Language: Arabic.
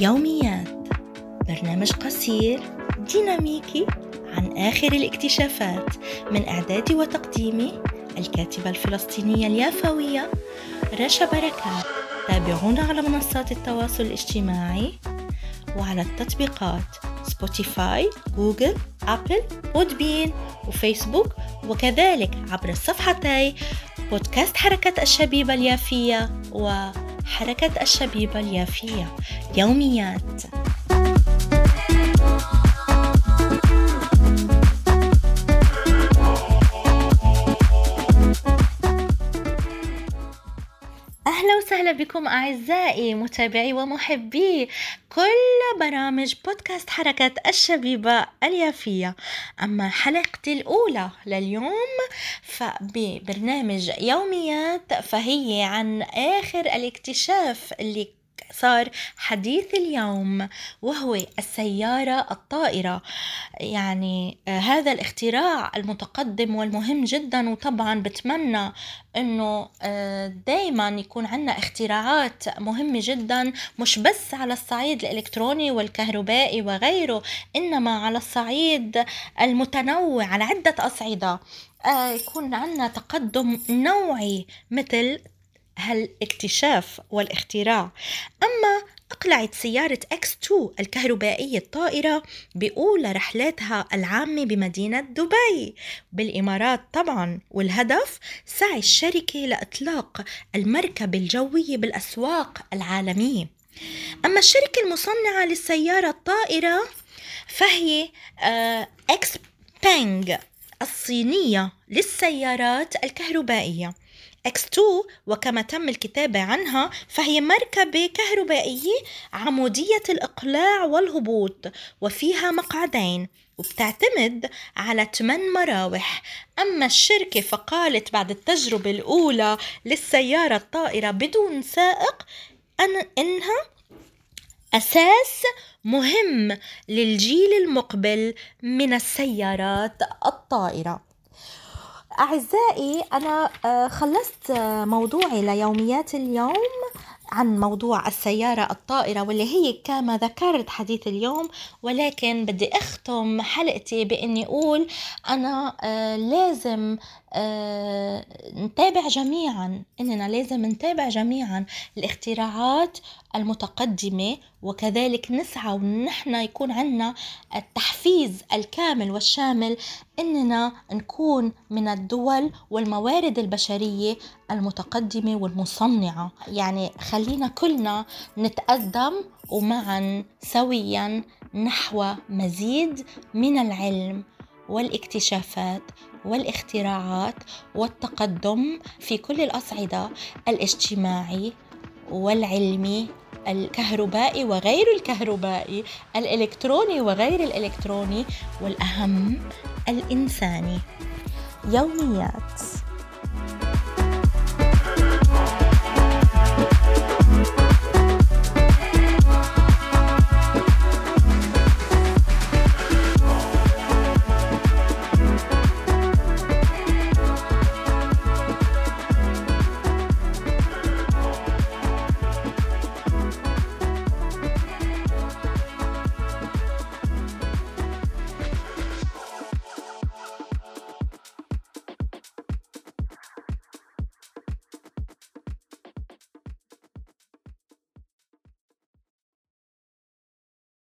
يوميات برنامج قصير ديناميكي عن آخر الاكتشافات من إعدادي وتقديمي الكاتبة الفلسطينية اليافوية رشا بركات تابعونا على منصات التواصل الاجتماعي وعلى التطبيقات Spotify Google Apple Podbean و Facebook وكذلك عبر الصفحتي بودكاست حركة الشبيبة اليافية وحركة الشبيبة اليافية يوميات. بكم أعزائي متابعي ومحبي. كل برامج بودكاست حركة الشبيبة اليافية. أما حلقتي الأولى لليوم فببرنامج يوميات فهي عن آخر الاكتشاف اللي صار حديث اليوم وهو السيارة الطائرة. يعني آه هذا الاختراع المتقدم والمهم جدا وطبعا بتمنى إنه آه دايما يكون عندنا اختراعات مهمة جدا مش بس على الصعيد الإلكتروني والكهربائي وغيره إنما على الصعيد المتنوع على عدة أصعدة. آه يكون عندنا تقدم نوعي مثل هالاكتشاف والاختراع. أما أقلعت سيارة X2 الكهربائية الطائرة بأولى رحلاتها العامة بمدينة دبي. بالإمارات طبعا والهدف سعي الشركة لإطلاق المركبة الجوية بالأسواق العالمية. أما الشركة المصنعة للسيارة الطائرة فهي إكس بانج الصينية للسيارات الكهربائية. X2 وكما تم الكتابة عنها فهي مركبة كهربائية عمودية الإقلاع والهبوط وفيها مقعدين وبتعتمد على 8 مراوح. أما الشركة فقالت بعد التجربة الأولى للسيارة الطائرة بدون سائق أن إنها أساس مهم للجيل المقبل من السيارات الطائرة. أعزائي أنا خلصت موضوعي ليوميات اليوم عن موضوع السيارة الطائرة واللي هي كما ذكرت حديث اليوم ولكن بدي أختم حلقتي بإني أقول أنا لازم نتابع جميعا إننا لازم نتابع جميعا الاختراعات المتقدمة وكذلك نسعى ونحن يكون عندنا التحفيز الكامل والشامل إننا نكون من الدول والموارد البشرية المتقدمة والمصنعة. يعني خلينا كلنا نتقدم ومعا سويا نحو مزيد من العلم والاكتشافات والاختراعات والتقدم في كل الأصعدة الاجتماعي والعلمي الكهربائي وغير الكهربائي الإلكتروني وغير الإلكتروني والأهم الإنساني. يوميات.